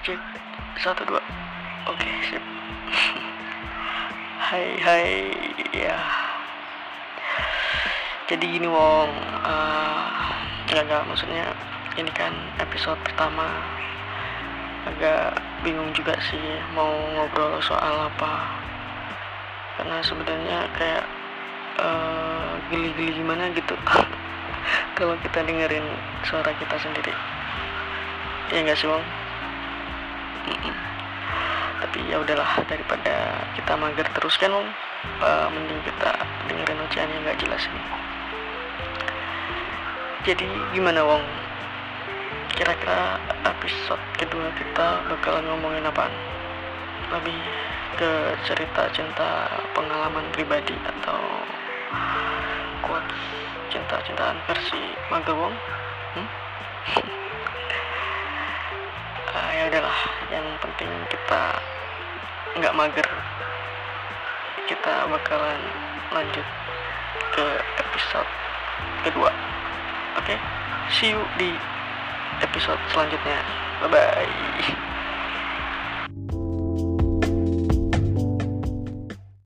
cek. Satu dua. Oke sip. Hai hai ya. Jadi gini wong. Uh, nggak nggak maksudnya ini kan episode pertama. Agak bingung juga sih mau ngobrol soal apa. Karena sebenarnya kayak uh, geli-geli gimana gitu. Kalau kita dengerin suara kita sendiri. Ya enggak sih wong. Tapi ya udahlah daripada kita mager terus kan uh, mending kita dengerin ocehan yang nggak jelas ini. Jadi gimana wong kira-kira episode kedua kita bakalan ngomongin apa lebih ke cerita cinta pengalaman pribadi atau quotes cinta-cintaan versi mager wong hmm? yang penting kita nggak mager. Kita bakalan lanjut ke episode kedua. Oke? Okay? see you di episode selanjutnya. Bye bye